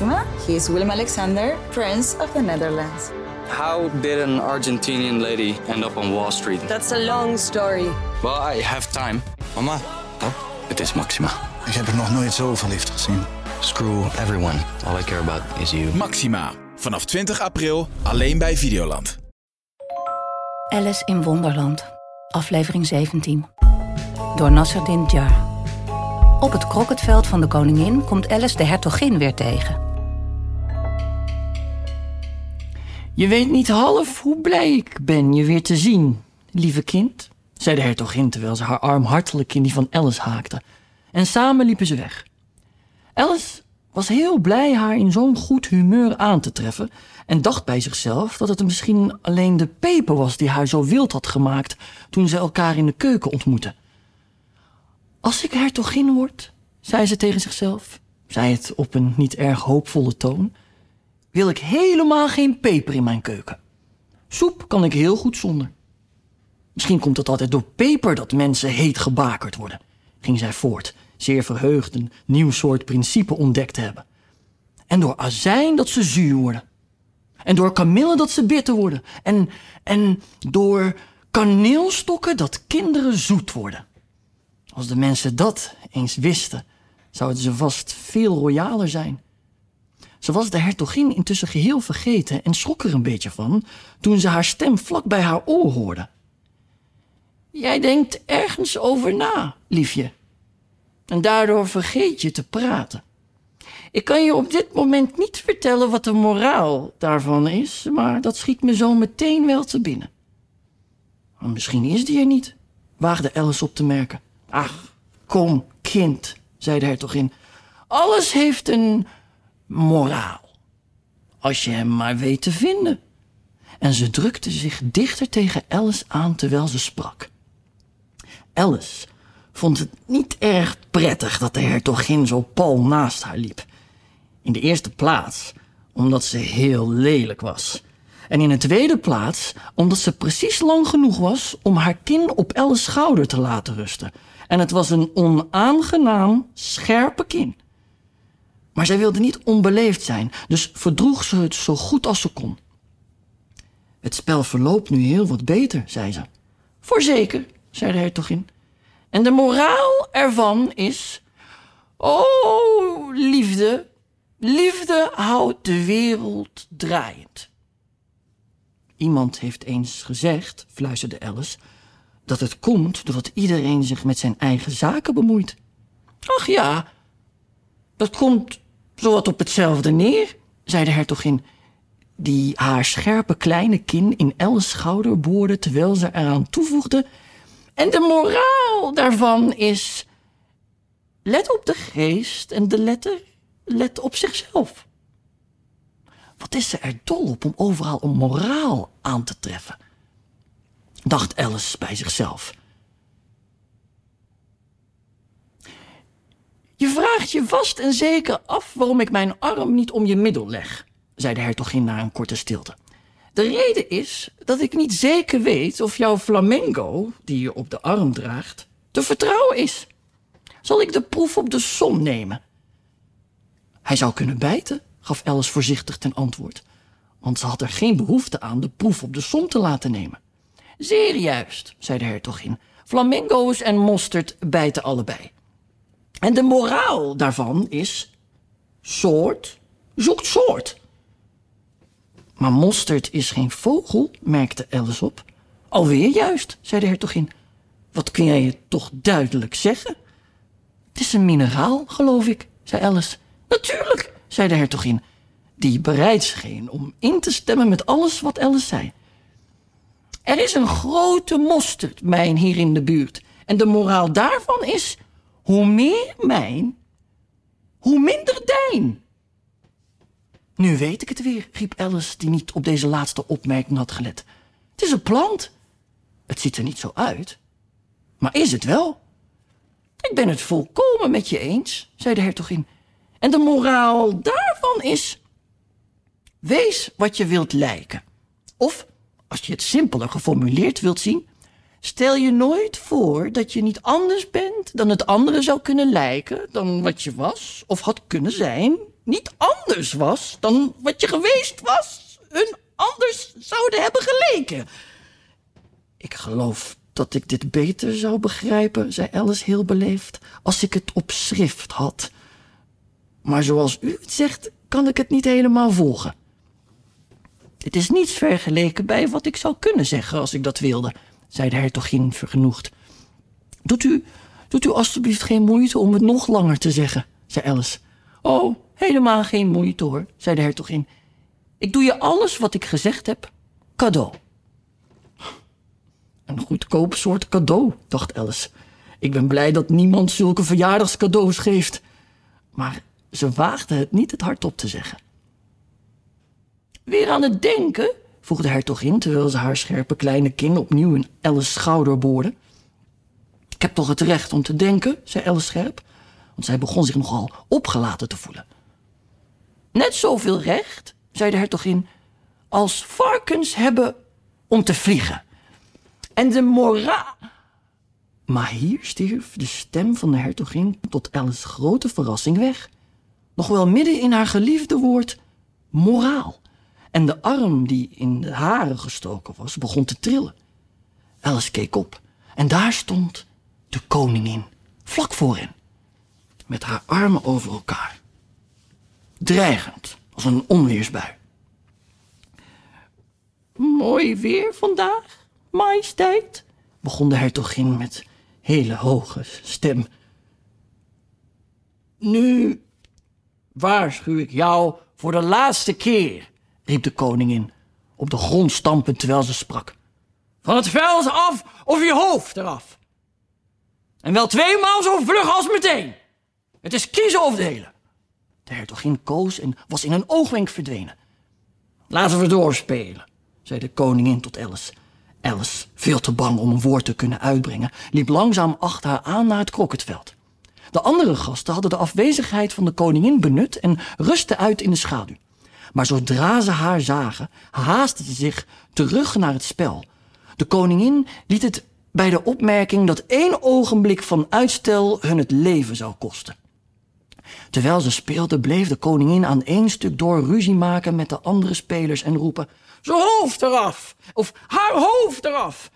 Maxima. He is Willem Alexander, Prince of the Netherlands. How did an Argentinian lady end up on Wall Street? That's a long story. Well, I have time. Mama, Oh, het is Maxima. ik heb er nog nooit zo verliefd gezien. Screw everyone. All I care about is you. Maxima. Vanaf 20 april alleen bij Videoland. Alice in Wonderland, aflevering 17. Door Nasserdin Djar. Op het krokketveld van de koningin komt Alice de hertogin weer tegen. Je weet niet half hoe blij ik ben je weer te zien, lieve kind, zei de hertogin terwijl ze haar arm hartelijk in die van Alice haakte. En samen liepen ze weg. Alice was heel blij haar in zo'n goed humeur aan te treffen en dacht bij zichzelf dat het misschien alleen de peper was die haar zo wild had gemaakt toen ze elkaar in de keuken ontmoetten. Als ik hertogin word, zei ze tegen zichzelf, zei het op een niet erg hoopvolle toon, wil ik helemaal geen peper in mijn keuken. Soep kan ik heel goed zonder. Misschien komt het altijd door peper dat mensen heet gebakerd worden, ging zij voort, zeer verheugd een nieuw soort principe ontdekt te hebben. En door azijn dat ze zuur worden. En door kamille dat ze bitter worden. En, en door kaneelstokken dat kinderen zoet worden. Als de mensen dat eens wisten, zouden ze vast veel royaler zijn. Ze was de hertogin intussen geheel vergeten en schrok er een beetje van toen ze haar stem vlak bij haar oor hoorde. Jij denkt ergens over na, liefje. En daardoor vergeet je te praten. Ik kan je op dit moment niet vertellen wat de moraal daarvan is, maar dat schiet me zo meteen wel te binnen. Maar misschien is die er niet, waagde Alice op te merken. Ach, kom, kind, zei de hertogin. Alles heeft een moraal. Als je hem maar weet te vinden. En ze drukte zich dichter tegen Alice aan terwijl ze sprak. Alice vond het niet erg prettig dat de hertogin zo pal naast haar liep. In de eerste plaats omdat ze heel lelijk was. En in de tweede plaats omdat ze precies lang genoeg was om haar kin op Alice's schouder te laten rusten. En het was een onaangenaam, scherpe kin. Maar zij wilde niet onbeleefd zijn, dus verdroeg ze het zo goed als ze kon. Het spel verloopt nu heel wat beter, zei ze. Voorzeker, zei de hertogin. En de moraal ervan is... Oh, liefde, liefde houdt de wereld draaiend. Iemand heeft eens gezegd, fluisterde Alice... dat het komt doordat iedereen zich met zijn eigen zaken bemoeit. Ach ja, dat komt zowat op hetzelfde neer, zei de hertogin... die haar scherpe kleine kin in Alice's schouder boorde... terwijl ze eraan toevoegde... En de moraal daarvan is... Let op de geest en de letter let op zichzelf. Wat is ze er dol op om overal een moraal aan te treffen? Dacht Alice bij zichzelf. Je je vast en zeker af waarom ik mijn arm niet om je middel leg, zei de hertogin na een korte stilte. De reden is dat ik niet zeker weet of jouw flamenco, die je op de arm draagt, te vertrouwen is. Zal ik de proef op de som nemen? Hij zou kunnen bijten, gaf Alice voorzichtig ten antwoord, want ze had er geen behoefte aan de proef op de som te laten nemen. Zeer juist, zei de hertogin. Flamingo's en mosterd bijten allebei. En de moraal daarvan is: soort zoekt soort. Maar mosterd is geen vogel, merkte Alice op. Alweer juist, zei de hertogin. Wat kun jij je toch duidelijk zeggen? Het is een mineraal, geloof ik, zei Alice. Natuurlijk, zei de hertogin, die bereid scheen om in te stemmen met alles wat Alice zei. Er is een grote mosterdmijn hier in de buurt. En de moraal daarvan is: hoe meer mijn, hoe minder dijn. Nu weet ik het weer, riep Alice, die niet op deze laatste opmerking had gelet. Het is een plant. Het ziet er niet zo uit. Maar is het wel? Ik ben het volkomen met je eens, zei de hertogin. En de moraal daarvan is... Wees wat je wilt lijken. Of, als je het simpeler geformuleerd wilt zien... Stel je nooit voor dat je niet anders bent dan het andere zou kunnen lijken... dan wat je was of had kunnen zijn niet anders was dan wat je geweest was, hun anders zouden hebben geleken. Ik geloof dat ik dit beter zou begrijpen, zei Alice heel beleefd, als ik het op schrift had. Maar zoals u het zegt, kan ik het niet helemaal volgen. Het is niets vergeleken bij wat ik zou kunnen zeggen als ik dat wilde, zei de hertogin vergenoegd. Doet u, doet u alstublieft geen moeite om het nog langer te zeggen, zei Alice. Oh, helemaal geen moeite hoor, zei de hertogin. Ik doe je alles wat ik gezegd heb, cadeau. Een goedkoop soort cadeau, dacht Alice. Ik ben blij dat niemand zulke verjaardagscadeaus geeft. Maar ze waagde het niet het hardop te zeggen. Weer aan het denken? Vroeg de hertogin terwijl ze haar scherpe kleine kin opnieuw in Alice's schouder boorde. Ik heb toch het recht om te denken, zei Alice scherp, want zij begon zich nogal opgelaten te voelen. Net zoveel recht, zei de hertogin, als varkens hebben om te vliegen. En de mora. Maar hier stierf de stem van de hertogin tot Alice's grote verrassing weg. Nog wel midden in haar geliefde woord moraal. En de arm die in de haren gestoken was, begon te trillen. Alice keek op en daar stond de koningin, vlak voor hen, met haar armen over elkaar. Dreigend, als een onweersbui. Mooi weer vandaag, majesteit, begon de hertogin met hele hoge stem. Nu waarschuw ik jou voor de laatste keer, riep de koningin, op de grond stampend terwijl ze sprak. Van het veld af of je hoofd eraf. En wel tweemaal zo vlug als meteen. Het is kiezen of delen. De hertogin koos en was in een oogwenk verdwenen. Laten we doorspelen, zei de koningin tot Alice. Alice, veel te bang om een woord te kunnen uitbrengen, liep langzaam achter haar aan naar het krokketveld. De andere gasten hadden de afwezigheid van de koningin benut en rustten uit in de schaduw. Maar zodra ze haar zagen, haastten ze zich terug naar het spel. De koningin liet het bij de opmerking dat één ogenblik van uitstel hun het leven zou kosten. Terwijl ze speelden, bleef de koningin aan één stuk door ruzie maken met de andere spelers en roepen: Zijn hoofd eraf! Of haar hoofd eraf!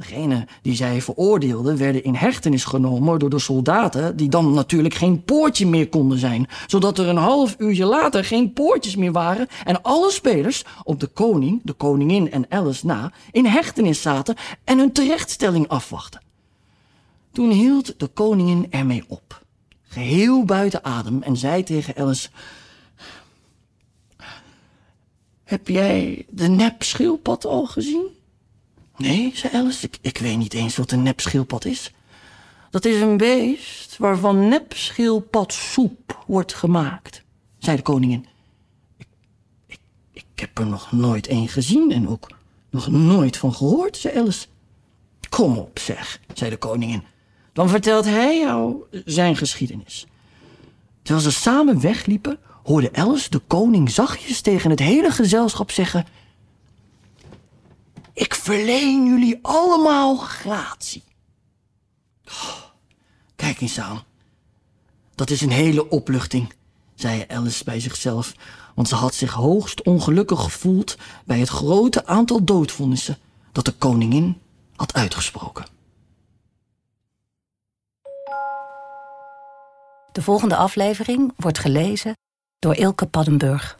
Degene die zij veroordeelden werden in hechtenis genomen door de soldaten, die dan natuurlijk geen poortje meer konden zijn, zodat er een half uurtje later geen poortjes meer waren en alle spelers op de koning, de koningin en Alice na in hechtenis zaten en hun terechtstelling afwachten. Toen hield de koningin ermee op, geheel buiten adem, en zei tegen Alice: Heb jij de nep schildpad al gezien? Nee, zei Alice, ik, ik weet niet eens wat een nepschildpad is. Dat is een beest waarvan nepschildpadsoep wordt gemaakt, zei de koningin. Ik, ik, ik heb er nog nooit een gezien en ook nog nooit van gehoord, zei Alice. Kom op, zeg, zei de koningin. Dan vertelt hij jou zijn geschiedenis. Terwijl ze samen wegliepen, hoorde Alice de koning zachtjes tegen het hele gezelschap zeggen... Ik verleen jullie allemaal gratie. Kijk eens aan. Dat is een hele opluchting, zei Alice bij zichzelf, want ze had zich hoogst ongelukkig gevoeld bij het grote aantal doodvonnissen dat de koningin had uitgesproken. De volgende aflevering wordt gelezen door Ilke Paddenburg.